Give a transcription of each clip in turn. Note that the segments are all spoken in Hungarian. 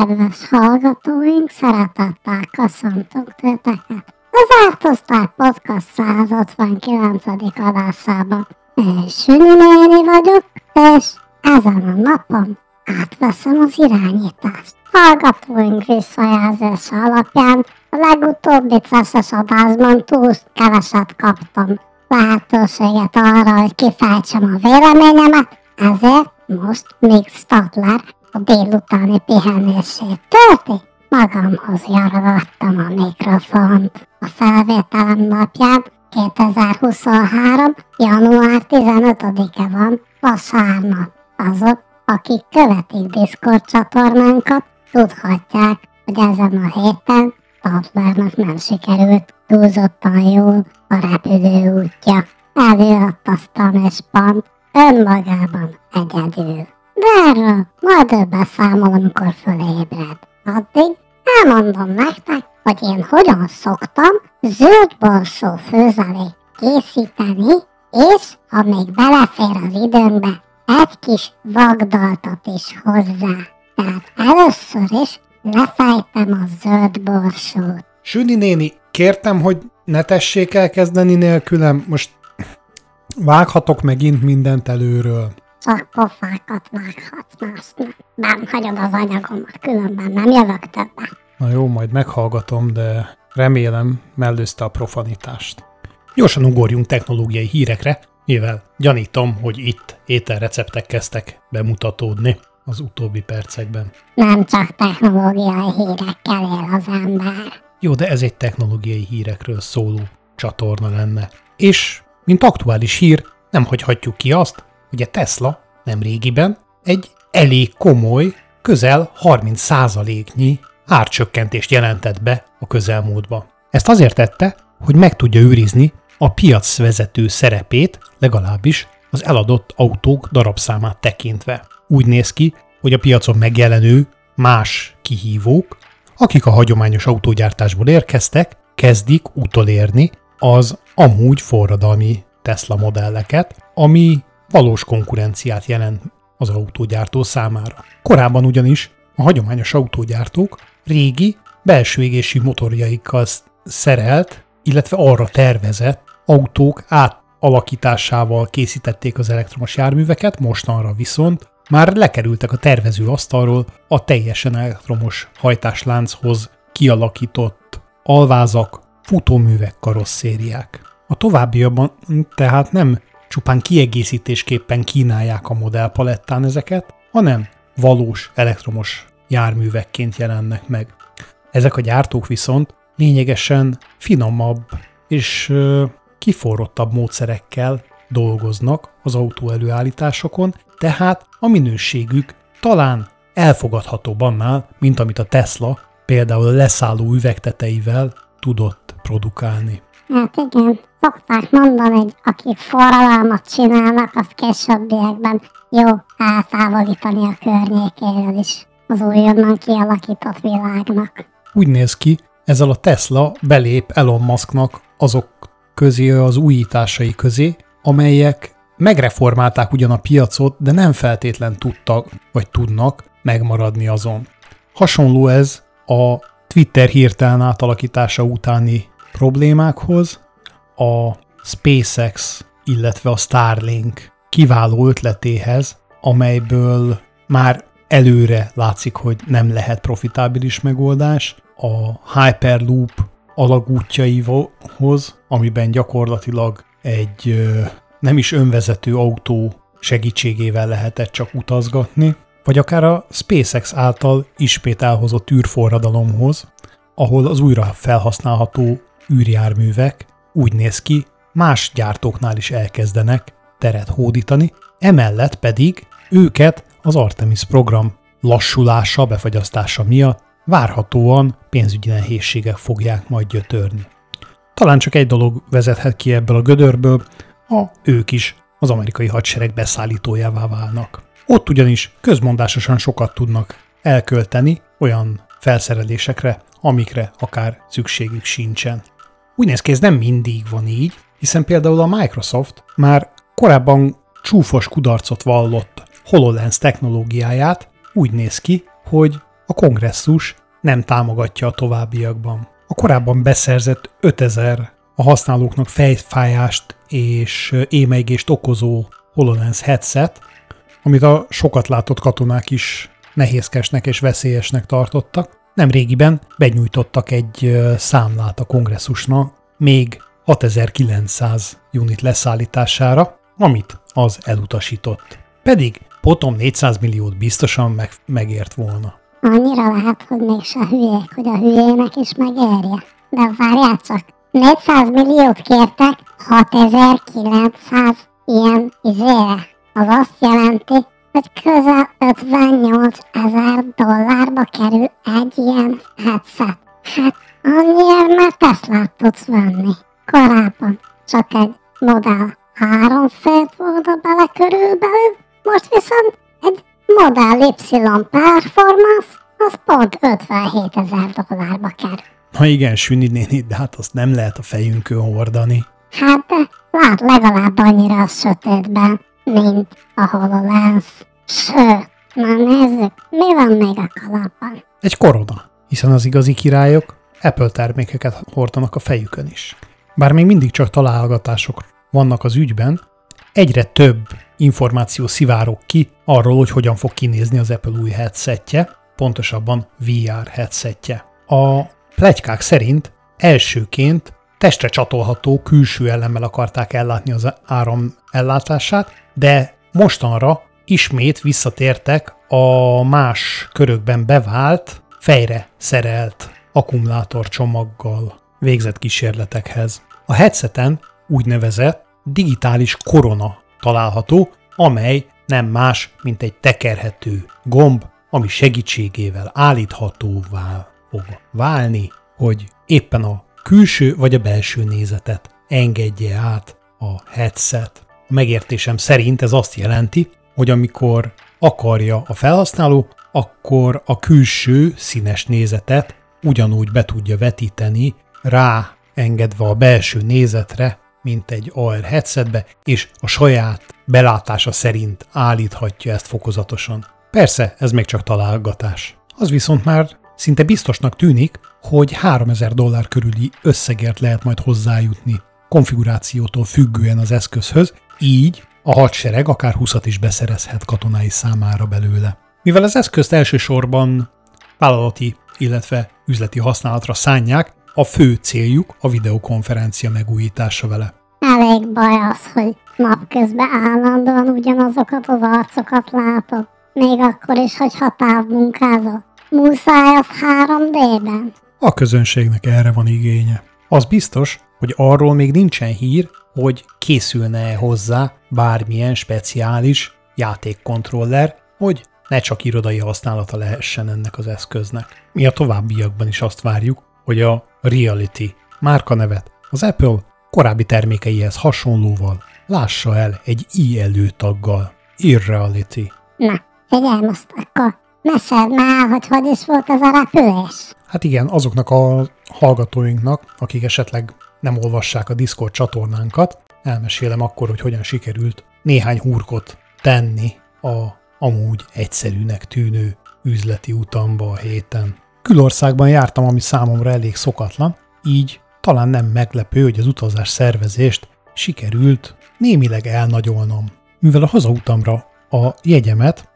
Kedves hallgatóink, szeretettel köszöntünk titeket. Az Ártosztály Podcast 159. adásában. Én Sünyi néni vagyok, és ezen a napon átveszem az irányítást. Hallgatóink visszajelzése alapján a legutóbbi ceszes adásban túl keveset kaptam lehetőséget arra, hogy kifejtsem a véleményemet, ezért most még Stadler a délutáni pihenését tölti. Magamhoz jaragattam a mikrofont. A felvételem napján 2023. január 15-e van, vasárnap. Azok, akik követik Discord csatornánkat, tudhatják, hogy ezen a héten Stadlernak nem sikerült túlzottan jól a repülő útja. Előadtaztam és pont önmagában egyedül. De erről majd beszámol, amikor fölébred. Addig elmondom nektek, hogy én hogyan szoktam zöld borsó főzelét készíteni, és ha még belefér az időnkbe, egy kis vagdaltat is hozzá. Tehát először is lefejtem a zöld borsót. Süni néni, kértem, hogy ne tessék elkezdeni nélkülem, most vághatok megint mindent előről. Csak pofákat vághatsz másnak. Nem hagyod az anyagomat, különben nem jövök többet. Na jó, majd meghallgatom, de remélem mellőzte a profanitást. Gyorsan ugorjunk technológiai hírekre, mivel gyanítom, hogy itt ételreceptek kezdtek bemutatódni az utóbbi percekben. Nem csak technológiai hírekkel él az ember. Jó, de ez egy technológiai hírekről szóló csatorna lenne. És, mint aktuális hír, nem hagyhatjuk ki azt, hogy a Tesla nem régiben egy elég komoly, közel 30%-nyi árcsökkentést jelentett be a közelmúltba. Ezt azért tette, hogy meg tudja őrizni a piacvezető szerepét, legalábbis az eladott autók darabszámát tekintve. Úgy néz ki, hogy a piacon megjelenő más kihívók, akik a hagyományos autógyártásból érkeztek, kezdik utolérni az amúgy forradalmi Tesla modelleket, ami valós konkurenciát jelent az autógyártó számára. Korábban ugyanis a hagyományos autógyártók régi belső égési motorjaikkal szerelt, illetve arra tervezett autók átalakításával készítették az elektromos járműveket, mostanra viszont már lekerültek a tervező asztalról a teljesen elektromos hajtáslánchoz kialakított alvázak, futóművek, karosszériák. A továbbiakban tehát nem csupán kiegészítésképpen kínálják a modellpalettán ezeket, hanem valós elektromos járművekként jelennek meg. Ezek a gyártók viszont lényegesen finomabb és kiforrottabb módszerekkel dolgoznak az autó előállításokon, tehát a minőségük talán elfogadhatóbb annál, mint amit a Tesla például leszálló üvegteteivel tudott produkálni. Hát igen, szokták mondani, hogy akik forradalmat csinálnak, azt későbbiekben jó eltávolítani a környékéről is az újonnan kialakított világnak. Úgy néz ki, ezzel a Tesla belép Elon Musknak azok közé, az újításai közé, amelyek megreformálták ugyan a piacot, de nem feltétlen tudtak vagy tudnak megmaradni azon. Hasonló ez a Twitter hirtelen átalakítása utáni problémákhoz, a SpaceX, illetve a Starlink kiváló ötletéhez, amelyből már előre látszik, hogy nem lehet profitábilis megoldás, a Hyperloop alagútjaihoz, amiben gyakorlatilag egy nem is önvezető autó segítségével lehetett csak utazgatni, vagy akár a SpaceX által ismét elhozott űrforradalomhoz, ahol az újra felhasználható űrjárművek úgy néz ki, más gyártóknál is elkezdenek teret hódítani, emellett pedig őket az Artemis program lassulása, befagyasztása miatt várhatóan pénzügyi nehézségek fogják majd gyötörni. Talán csak egy dolog vezethet ki ebből a gödörből, ha ők is az amerikai hadsereg beszállítójává válnak. Ott ugyanis közmondásosan sokat tudnak elkölteni olyan felszerelésekre, amikre akár szükségük sincsen. Úgy néz ki, ez nem mindig van így, hiszen például a Microsoft már korábban csúfos kudarcot vallott HoloLens technológiáját úgy néz ki, hogy a kongresszus nem támogatja a továbbiakban. A korábban beszerzett 5000 a használóknak fejfájást és émeigést okozó HoloLens headset, amit a sokat látott katonák is nehézkesnek és veszélyesnek tartottak. Nem régiben benyújtottak egy számlát a kongresszusnak, még 6900 unit leszállítására, amit az elutasított. Pedig potom 400 milliót biztosan meg, megért volna. Annyira lehet, hogy mégse hülyék, hogy a hülyének is megérje. De várjál csak, 400 milliót kértek 6900 ilyen izére. Az azt jelenti, hogy közel 58 ezer dollárba kerül egy ilyen headset. Hát annyiért már Teslát tudsz venni. Korábban csak egy modell három fért volna bele körülbelül, most viszont egy Model Y Performance az pont 57 ezer dollárba kerül. Na igen, Süni néni, de hát azt nem lehet a fejünkön hordani. Hát de lát legalább annyira a sötétben, mint a HoloLens. Sőt, na nézzük, mi van még a kalapban? Egy korona, hiszen az igazi királyok Apple termékeket hordanak a fejükön is. Bár még mindig csak találgatások vannak az ügyben, egyre több információ szivárok ki arról, hogy hogyan fog kinézni az Apple új headsetje, pontosabban VR headsetje. A plegykák szerint elsőként testre csatolható külső elemmel akarták ellátni az áram ellátását, de mostanra ismét visszatértek a más körökben bevált, fejre szerelt akkumulátorcsomaggal végzett kísérletekhez. A headseten úgynevezett digitális korona található, amely nem más, mint egy tekerhető gomb, ami segítségével állíthatóvá fog válni, hogy éppen a külső vagy a belső nézetet engedje át a headset. A megértésem szerint ez azt jelenti, hogy amikor akarja a felhasználó, akkor a külső színes nézetet ugyanúgy be tudja vetíteni rá engedve a belső nézetre, mint egy AR headsetbe, és a saját belátása szerint állíthatja ezt fokozatosan. Persze, ez még csak találgatás. Az viszont már szinte biztosnak tűnik, hogy 3000 dollár körüli összegért lehet majd hozzájutni konfigurációtól függően az eszközhöz, így a hadsereg akár 20 is beszerezhet katonái számára belőle. Mivel az eszközt elsősorban vállalati, illetve üzleti használatra szánják, a fő céljuk a videokonferencia megújítása vele. Elég baj az, hogy napközben állandóan ugyanazokat az arcokat látod. Még akkor is, hogyha távmunkázol. Muszáj az 3D-ben. A közönségnek erre van igénye. Az biztos, hogy arról még nincsen hír, hogy készülne-e hozzá bármilyen speciális játékkontroller, hogy ne csak irodai használata lehessen ennek az eszköznek. Mi a továbbiakban is azt várjuk, hogy a Reality márkanevet az Apple korábbi termékeihez hasonlóval lássa el egy i előtaggal. Irreality. Na, figyelj most akkor meséld már, hogy hogy is volt ez a repülés. Hát igen, azoknak a hallgatóinknak, akik esetleg nem olvassák a Discord csatornánkat, elmesélem akkor, hogy hogyan sikerült néhány hurkot tenni a amúgy egyszerűnek tűnő üzleti utamba a héten. Külországban jártam, ami számomra elég szokatlan, így talán nem meglepő, hogy az utazás szervezést sikerült némileg elnagyolnom. Mivel a hazautamra a jegyemet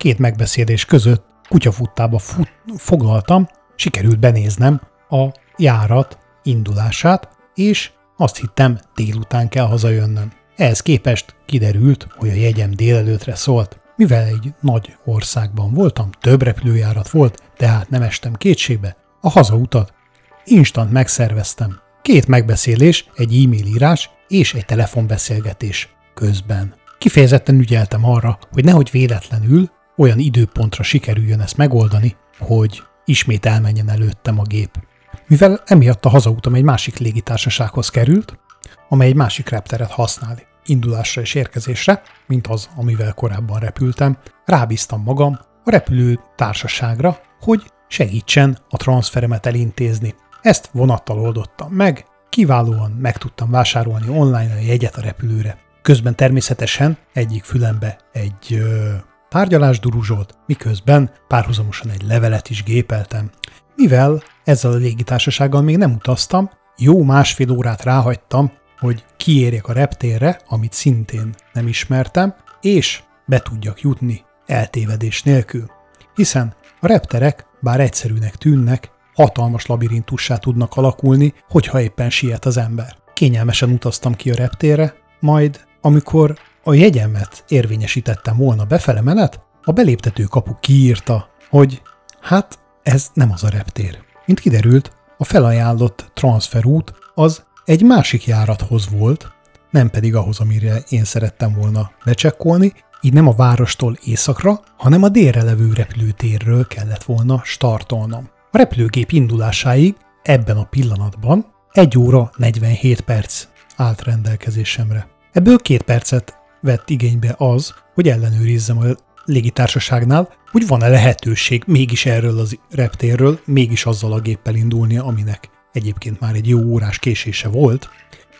két megbeszélés között kutyafuttába fut, foglaltam, sikerült benéznem a járat indulását, és azt hittem délután kell hazajönnöm. Ehhez képest kiderült, hogy a jegyem délelőtre szólt. Mivel egy nagy országban voltam, több repülőjárat volt, tehát nem estem kétségbe, a hazautat instant megszerveztem. Két megbeszélés, egy e-mail írás és egy telefonbeszélgetés közben. Kifejezetten ügyeltem arra, hogy nehogy véletlenül olyan időpontra sikerüljön ezt megoldani, hogy ismét elmenjen előttem a gép. Mivel emiatt a hazautam egy másik légitársasághoz került, amely egy másik repteret használ indulásra és érkezésre, mint az, amivel korábban repültem, rábíztam magam a repülő társaságra, hogy segítsen a transferemet elintézni. Ezt vonattal oldottam meg, kiválóan meg tudtam vásárolni online a jegyet a repülőre. Közben természetesen egyik fülembe egy ö, tárgyalás duruzsolt, miközben párhuzamosan egy levelet is gépeltem. Mivel ezzel a légitársasággal még nem utaztam, jó másfél órát ráhagytam, hogy kiérjek a reptérre, amit szintén nem ismertem, és be tudjak jutni eltévedés nélkül. Hiszen a repterek, bár egyszerűnek tűnnek, hatalmas labirintussá tudnak alakulni, hogyha éppen siet az ember. Kényelmesen utaztam ki a reptérre, majd amikor a jegyemet érvényesítettem volna befele menet, a beléptető kapu kiírta, hogy hát ez nem az a reptér. Mint kiderült, a felajánlott transferút az egy másik járathoz volt, nem pedig ahhoz, amire én szerettem volna lecsekkolni, így nem a várostól északra, hanem a délre levő repülőtérről kellett volna startolnom. A repülőgép indulásáig ebben a pillanatban 1 óra 47 perc állt rendelkezésemre. Ebből két percet vett igénybe az, hogy ellenőrizzem a légitársaságnál, hogy van-e lehetőség mégis erről az reptérről, mégis azzal a géppel indulnia, aminek egyébként már egy jó órás késése volt,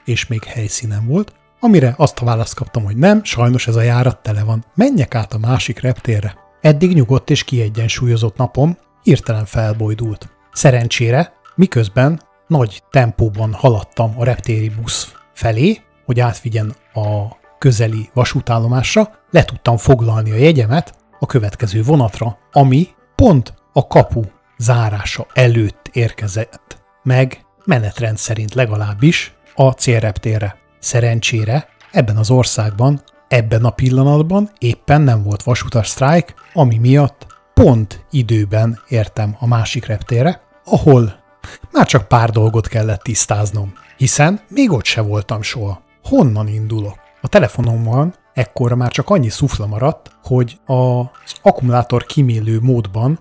és még helyszínen volt, amire azt a választ kaptam, hogy nem, sajnos ez a járat tele van, menjek át a másik reptérre. Eddig nyugodt és kiegyensúlyozott napom hirtelen felbojdult. Szerencsére, miközben nagy tempóban haladtam a reptéri busz felé, hogy átvigyen a közeli vasútállomásra, le tudtam foglalni a jegyemet a következő vonatra, ami pont a kapu zárása előtt érkezett meg menetrend szerint legalábbis a célreptérre. Szerencsére ebben az országban, ebben a pillanatban éppen nem volt vasutas sztrájk, ami miatt pont időben értem a másik reptére, ahol már csak pár dolgot kellett tisztáznom, hiszen még ott se voltam soha. Honnan indulok? A telefonomban ekkora már csak annyi szufla maradt, hogy az akkumulátor kimélő módban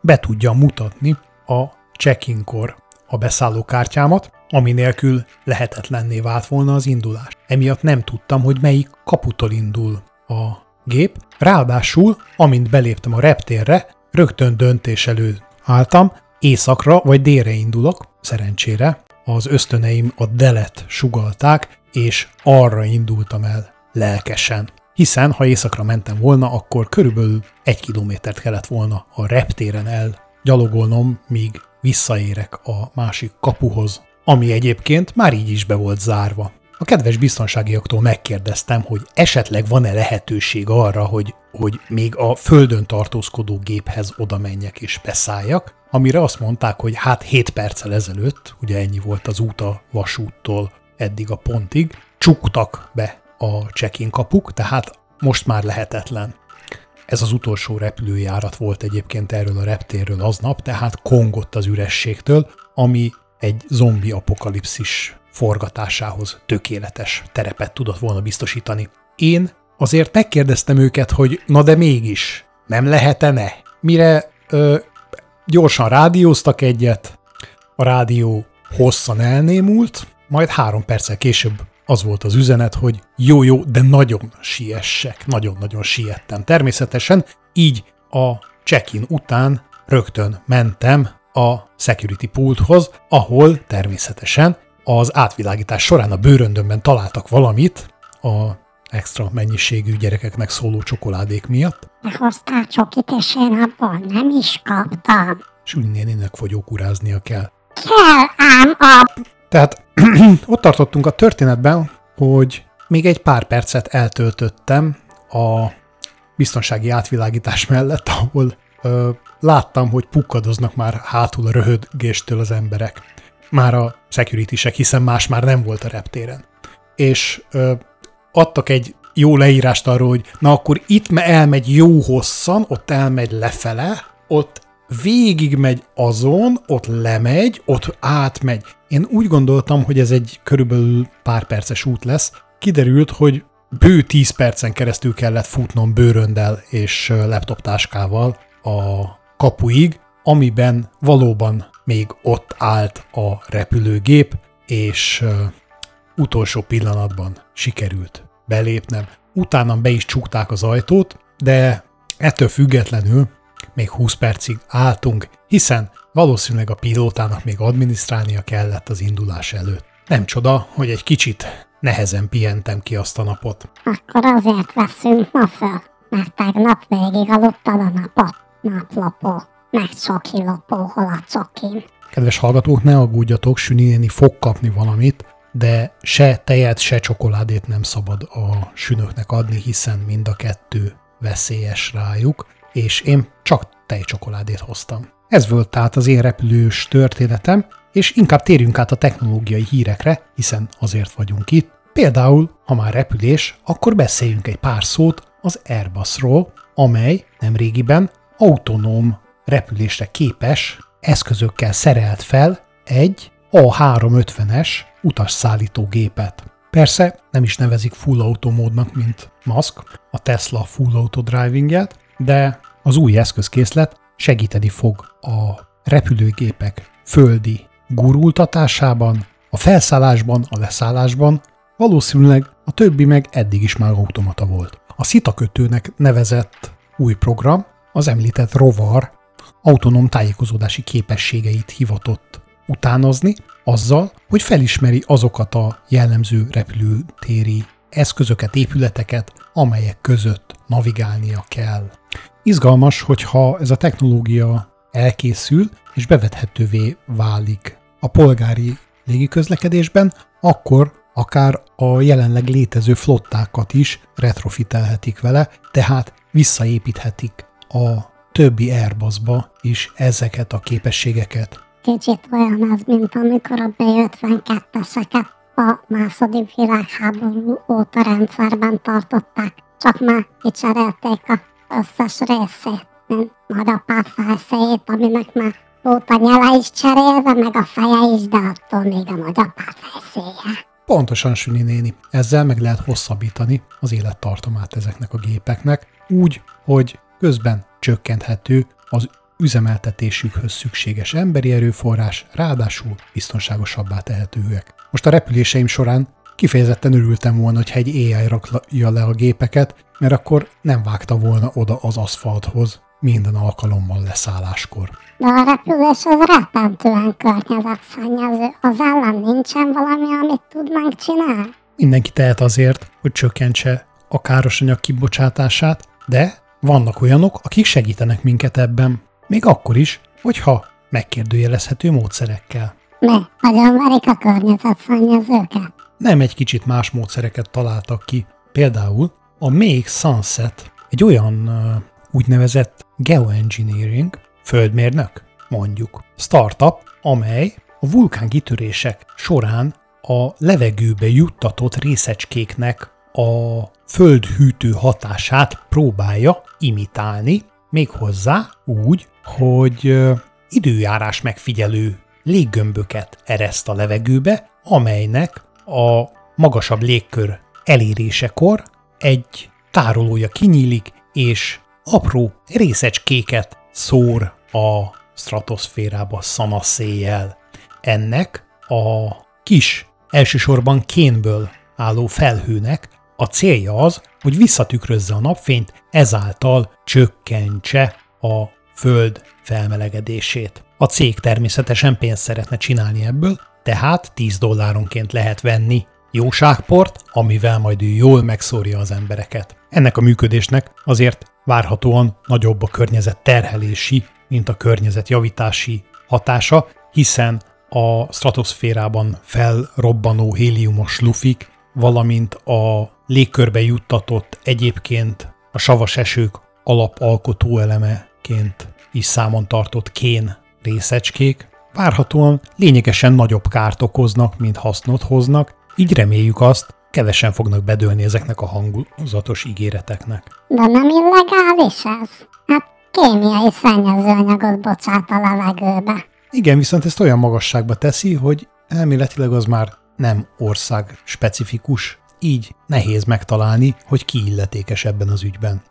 be tudja mutatni a check-inkor a beszállókártyámat, ami nélkül lehetetlenné vált volna az indulás. Emiatt nem tudtam, hogy melyik kaputól indul a gép. Ráadásul, amint beléptem a reptérre, rögtön döntés elő álltam, északra vagy délre indulok, szerencsére. Az ösztöneim a delet sugalták, és arra indultam el lelkesen. Hiszen, ha északra mentem volna, akkor körülbelül egy kilométert kellett volna a reptéren el gyalogolnom, míg visszaérek a másik kapuhoz, ami egyébként már így is be volt zárva. A kedves biztonságiaktól megkérdeztem, hogy esetleg van-e lehetőség arra, hogy, hogy még a földön tartózkodó géphez oda menjek és beszálljak, amire azt mondták, hogy hát 7 perccel ezelőtt, ugye ennyi volt az út a vasúttól eddig a pontig, csuktak be a check-in kapuk, tehát most már lehetetlen. Ez az utolsó repülőjárat volt egyébként erről a reptérről aznap, tehát kongott az ürességtől, ami egy zombi apokalipszis forgatásához tökéletes terepet tudott volna biztosítani. Én azért megkérdeztem őket, hogy na de mégis, nem lehetene? Mire ö, gyorsan rádióztak egyet, a rádió hosszan elnémult, majd három perccel később az volt az üzenet, hogy jó-jó, de nagyon siessek, nagyon-nagyon siettem. Természetesen így a check-in után rögtön mentem a security pulthoz, ahol természetesen az átvilágítás során a bőröndömben találtak valamit a extra mennyiségű gyerekeknek szóló csokoládék miatt. Hoztál csokit, és én abból nem is kaptam. Sülni néninek fogyókuráznia kell. Kell ám a... Tehát ott tartottunk a történetben, hogy még egy pár percet eltöltöttem a biztonsági átvilágítás mellett, ahol ö, láttam, hogy pukkadoznak már hátul a röhögéstől az emberek. Már a security hiszen más már nem volt a reptéren. És ö, adtak egy jó leírást arról, hogy na akkor itt elmegy jó hosszan, ott elmegy lefele, ott végig megy azon, ott lemegy, ott átmegy. Én úgy gondoltam, hogy ez egy körülbelül pár perces út lesz. Kiderült, hogy bő 10 percen keresztül kellett futnom bőröndel és laptoptáskával a kapuig, amiben valóban még ott állt a repülőgép, és utolsó pillanatban sikerült belépnem. Utána be is csukták az ajtót, de ettől függetlenül még 20 percig álltunk, hiszen valószínűleg a pilótának még adminisztrálnia kellett az indulás előtt. Nem csoda, hogy egy kicsit nehezen pihentem ki azt a napot. Akkor azért veszünk ma föl. mert tegnap végig aludtad a napot. Naplopó, meg csoki lopó, hol a csokim. Kedves hallgatók, ne aggódjatok, Süni fog kapni valamit, de se tejet, se csokoládét nem szabad a sünöknek adni, hiszen mind a kettő veszélyes rájuk, és én csak tejcsokoládét hoztam. Ez volt tehát az én repülős történetem, és inkább térjünk át a technológiai hírekre, hiszen azért vagyunk itt. Például, ha már repülés, akkor beszéljünk egy pár szót az Airbusról, amely nemrégiben autonóm repülésre képes eszközökkel szerelt fel egy A350-es utasszállító gépet. Persze nem is nevezik full automódnak, mint Musk, a Tesla full auto driving de az új eszközkészlet segíteni fog a repülőgépek földi gurultatásában, a felszállásban, a leszállásban, valószínűleg a többi meg eddig is már automata volt. A szita kötőnek nevezett új program az említett rovar autonóm tájékozódási képességeit hivatott utánozni, azzal, hogy felismeri azokat a jellemző repülőtéri eszközöket, épületeket, amelyek között navigálnia kell. Izgalmas, hogyha ez a technológia elkészül és bevethetővé válik a polgári légiközlekedésben, akkor akár a jelenleg létező flottákat is retrofitelhetik vele, tehát visszaépíthetik a többi Airbusba is ezeket a képességeket. Kicsit olyan ez, mint amikor a B-52-eseket a második világháború óta rendszerben tartották, csak már kicserélték a összes részét, mint nagyapád felszéjét, aminek már volt a nyele is cserélve, meg a feje is, de attól még a nagyapád felszéje. Pontosan, Süni néni. Ezzel meg lehet hosszabbítani az élettartamát ezeknek a gépeknek, úgy, hogy közben csökkenthető az üzemeltetésükhöz szükséges emberi erőforrás, ráadásul biztonságosabbá tehetőek. Most a repüléseim során kifejezetten örültem volna, hogyha egy AI rakja le a gépeket, mert akkor nem vágta volna oda az aszfalthoz minden alkalommal leszálláskor. De a repülés az rettentően környezetszennyező. Az ellen nincsen valami, amit tudnánk csinálni? Mindenki tehet azért, hogy csökkentse a károsanyag kibocsátását, de vannak olyanok, akik segítenek minket ebben. Még akkor is, hogyha megkérdőjelezhető módszerekkel. Mi? Nagyon verik a környezetszennyezőket? Nem egy kicsit más módszereket találtak ki. Például a Make Sunset egy olyan úgynevezett geoengineering, földmérnök, mondjuk, startup, amely a vulkánkitörések során a levegőbe juttatott részecskéknek a földhűtő hatását próbálja imitálni, méghozzá úgy, hogy időjárás megfigyelő léggömböket ereszt a levegőbe, amelynek a magasabb légkör elérésekor egy tárolója kinyílik, és apró részecskéket szór a stratoszférába szanaszéjjel. Ennek a kis, elsősorban kénből álló felhőnek a célja az, hogy visszatükrözze a napfényt, ezáltal csökkentse a föld felmelegedését. A cég természetesen pénzt szeretne csinálni ebből, tehát 10 dolláronként lehet venni jóságport, amivel majd ő jól megszórja az embereket. Ennek a működésnek azért várhatóan nagyobb a környezet terhelési, mint a környezet javítási hatása, hiszen a stratoszférában felrobbanó héliumos lufik, valamint a légkörbe juttatott egyébként a savas esők alapalkotó elemeként is számon tartott kén részecskék, várhatóan lényegesen nagyobb kárt okoznak, mint hasznot hoznak, így reméljük azt, kevesen fognak bedőlni ezeknek a hangulatos ígéreteknek. De nem illegális ez? Hát kémiai szennyezőanyagot bocsát a levegőbe. Igen, viszont ezt olyan magasságba teszi, hogy elméletileg az már nem ország specifikus, így nehéz megtalálni, hogy ki illetékes ebben az ügyben.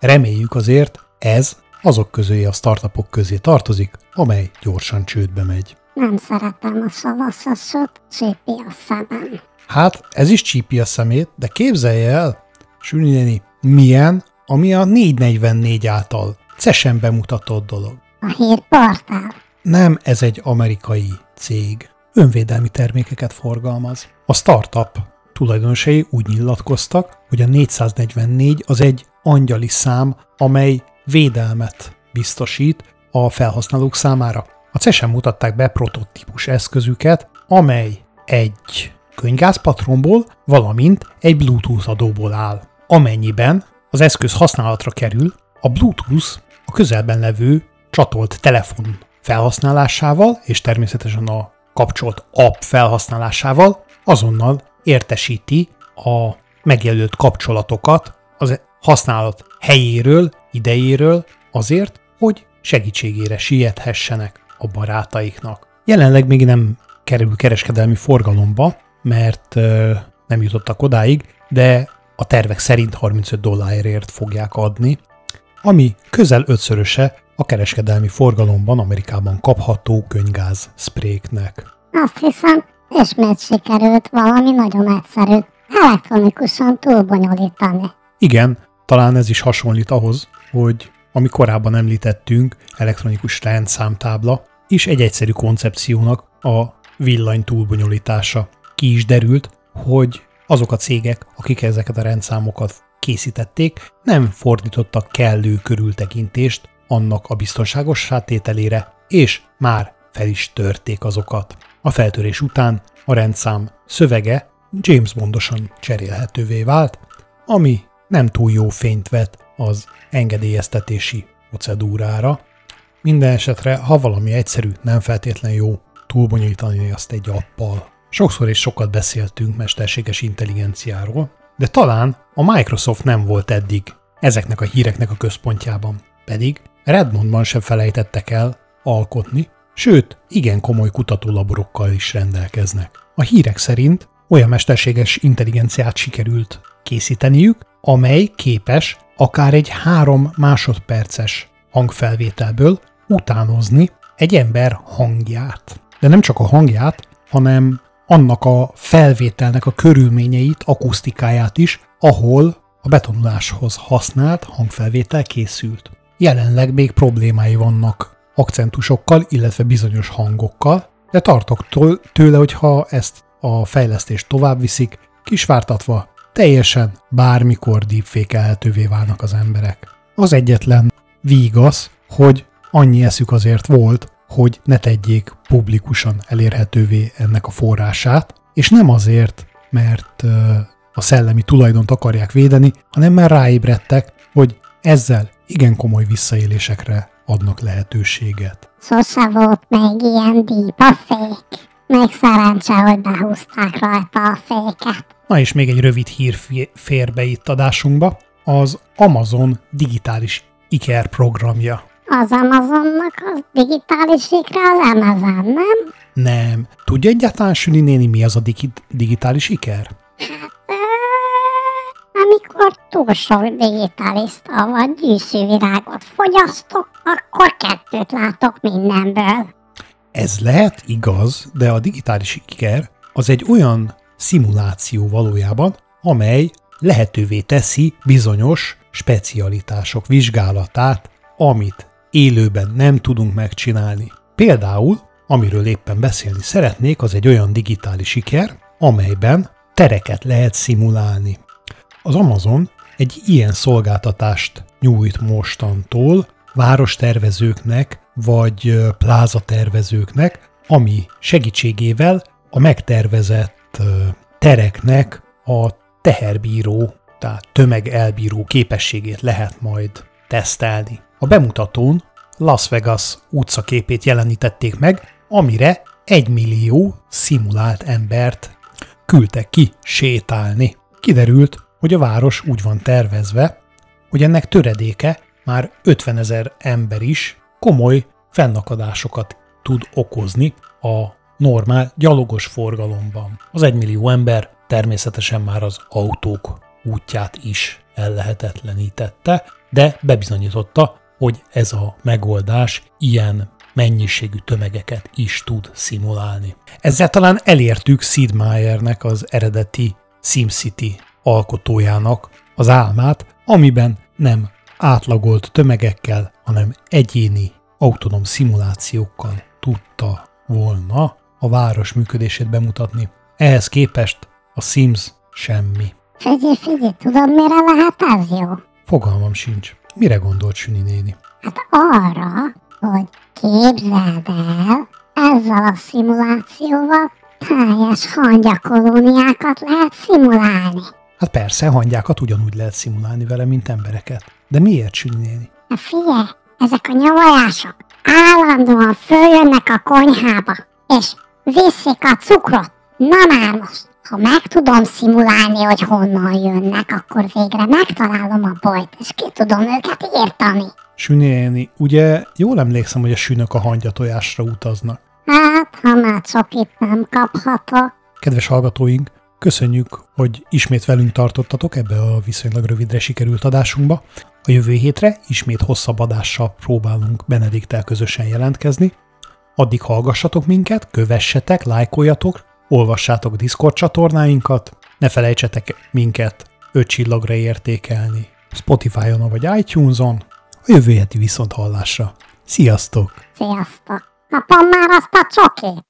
Reméljük azért, ez azok közé a startupok közé tartozik, amely gyorsan csődbe megy. Nem szeretem a savasasot, csípi a szemem. Hát, ez is csípi a szemét, de képzelje el, Süni milyen, ami a 444 által cesen bemutatott dolog. A hírportál? Nem, ez egy amerikai cég. Önvédelmi termékeket forgalmaz. A startup tulajdonosai úgy nyilatkoztak, hogy a 444 az egy angyali szám, amely védelmet biztosít a felhasználók számára. A CES-en mutatták be prototípus eszközüket, amely egy könyvgázpatronból, valamint egy Bluetooth adóból áll. Amennyiben az eszköz használatra kerül, a Bluetooth a közelben levő csatolt telefon felhasználásával, és természetesen a kapcsolt app felhasználásával azonnal értesíti a megjelölt kapcsolatokat az használat helyéről, idejéről azért, hogy segítségére siethessenek a barátaiknak. Jelenleg még nem kerül kereskedelmi forgalomba, mert nem jutottak odáig, de a tervek szerint 35 dollárért fogják adni, ami közel ötszöröse a kereskedelmi forgalomban Amerikában kapható könygáz spréknek. Azt hiszem, ismét sikerült valami nagyon egyszerű, elektronikusan túlbonyolítani. Igen, talán ez is hasonlít ahhoz, hogy ami korábban említettünk, elektronikus rendszámtábla, és egy egyszerű koncepciónak a villany túlbonyolítása. Ki is derült, hogy azok a cégek, akik ezeket a rendszámokat készítették, nem fordítottak kellő körültekintést annak a biztonságos sátételére, és már fel is törték azokat. A feltörés után a rendszám szövege James Bondosan cserélhetővé vált, ami nem túl jó fényt vet az engedélyeztetési procedúrára. Minden esetre, ha valami egyszerű, nem feltétlen jó túlbonyolítani azt egy appal. Sokszor és sokat beszéltünk mesterséges intelligenciáról, de talán a Microsoft nem volt eddig ezeknek a híreknek a központjában. Pedig Redmondban sem felejtettek el alkotni, sőt, igen komoly kutatólaborokkal is rendelkeznek. A hírek szerint olyan mesterséges intelligenciát sikerült készíteniük, amely képes akár egy három másodperces hangfelvételből utánozni egy ember hangját. De nem csak a hangját, hanem annak a felvételnek a körülményeit, akusztikáját is, ahol a betonuláshoz használt hangfelvétel készült. Jelenleg még problémái vannak akcentusokkal, illetve bizonyos hangokkal, de tartok tőle, hogy ha ezt a fejlesztést tovább viszik, kisvártatva teljesen bármikor deepfake válnak az emberek. Az egyetlen vígasz, hogy annyi eszük azért volt, hogy ne tegyék publikusan elérhetővé ennek a forrását, és nem azért, mert a szellemi tulajdont akarják védeni, hanem már ráébredtek, hogy ezzel igen komoly visszaélésekre adnak lehetőséget. Sose volt még ilyen deepfake. Még szerencse, hogy behúzták rajta a féket. Na és még egy rövid hír fér be itt adásunkba. Az Amazon digitális IKER programja. Az Amazonnak az digitális ikre az Amazon, nem? Nem. Tudja egyáltalán Süni néni, mi az a digi- digitális iker? Hát, amikor túl sok digitalista vagy gyűjtővirágot fogyasztok, akkor kettőt látok mindenből. Ez lehet igaz, de a digitális iker az egy olyan szimuláció valójában, amely lehetővé teszi bizonyos specialitások vizsgálatát, amit élőben nem tudunk megcsinálni. Például, amiről éppen beszélni szeretnék, az egy olyan digitális siker, amelyben tereket lehet szimulálni. Az Amazon egy ilyen szolgáltatást nyújt mostantól várostervezőknek vagy plázatervezőknek, ami segítségével a megtervezett tereknek a teherbíró, tehát tömegelbíró képességét lehet majd tesztelni. A bemutatón Las Vegas utcaképét jelenítették meg, amire egy millió szimulált embert küldtek ki sétálni. Kiderült, hogy a város úgy van tervezve, hogy ennek töredéke már 50 ezer ember is komoly fennakadásokat tud okozni a normál gyalogos forgalomban. Az egymillió ember természetesen már az autók útját is ellehetetlenítette, de bebizonyította, hogy ez a megoldás ilyen mennyiségű tömegeket is tud szimulálni. Ezzel talán elértük Sid Meiernek az eredeti SimCity alkotójának az álmát, amiben nem átlagolt tömegekkel, hanem egyéni autonóm szimulációkkal tudta volna a város működését bemutatni. Ehhez képest a Sims semmi. Figyelj, figyelj, tudod mire lehet ez jó? Fogalmam sincs. Mire gondolt Süni néni? Hát arra, hogy képzeld el, ezzel a szimulációval teljes hangyakolóniákat lehet szimulálni. Hát persze, hangyákat ugyanúgy lehet szimulálni vele, mint embereket. De miért, Süni néni? Na figyelj, ezek a nyavajások állandóan följönnek a konyhába, és viszik a cukrot. Na már most, ha meg tudom szimulálni, hogy honnan jönnek, akkor végre megtalálom a bajt, és ki tudom őket írtani. Süni néni, ugye jól emlékszem, hogy a sünök a hangyatojásra utaznak. Hát, ha már csokit nem kaphatok. Kedves hallgatóink, köszönjük, hogy ismét velünk tartottatok ebbe a viszonylag rövidre sikerült adásunkba. A jövő hétre ismét hosszabb adással próbálunk Benediktel közösen jelentkezni. Addig hallgassatok minket, kövessetek, lájkoljatok, olvassátok Discord csatornáinkat, ne felejtsetek minket 5 csillagra értékelni Spotify-on vagy iTunes-on. A jövő heti viszont hallásra. Sziasztok! Sziasztok! Kapom már azt a csokit!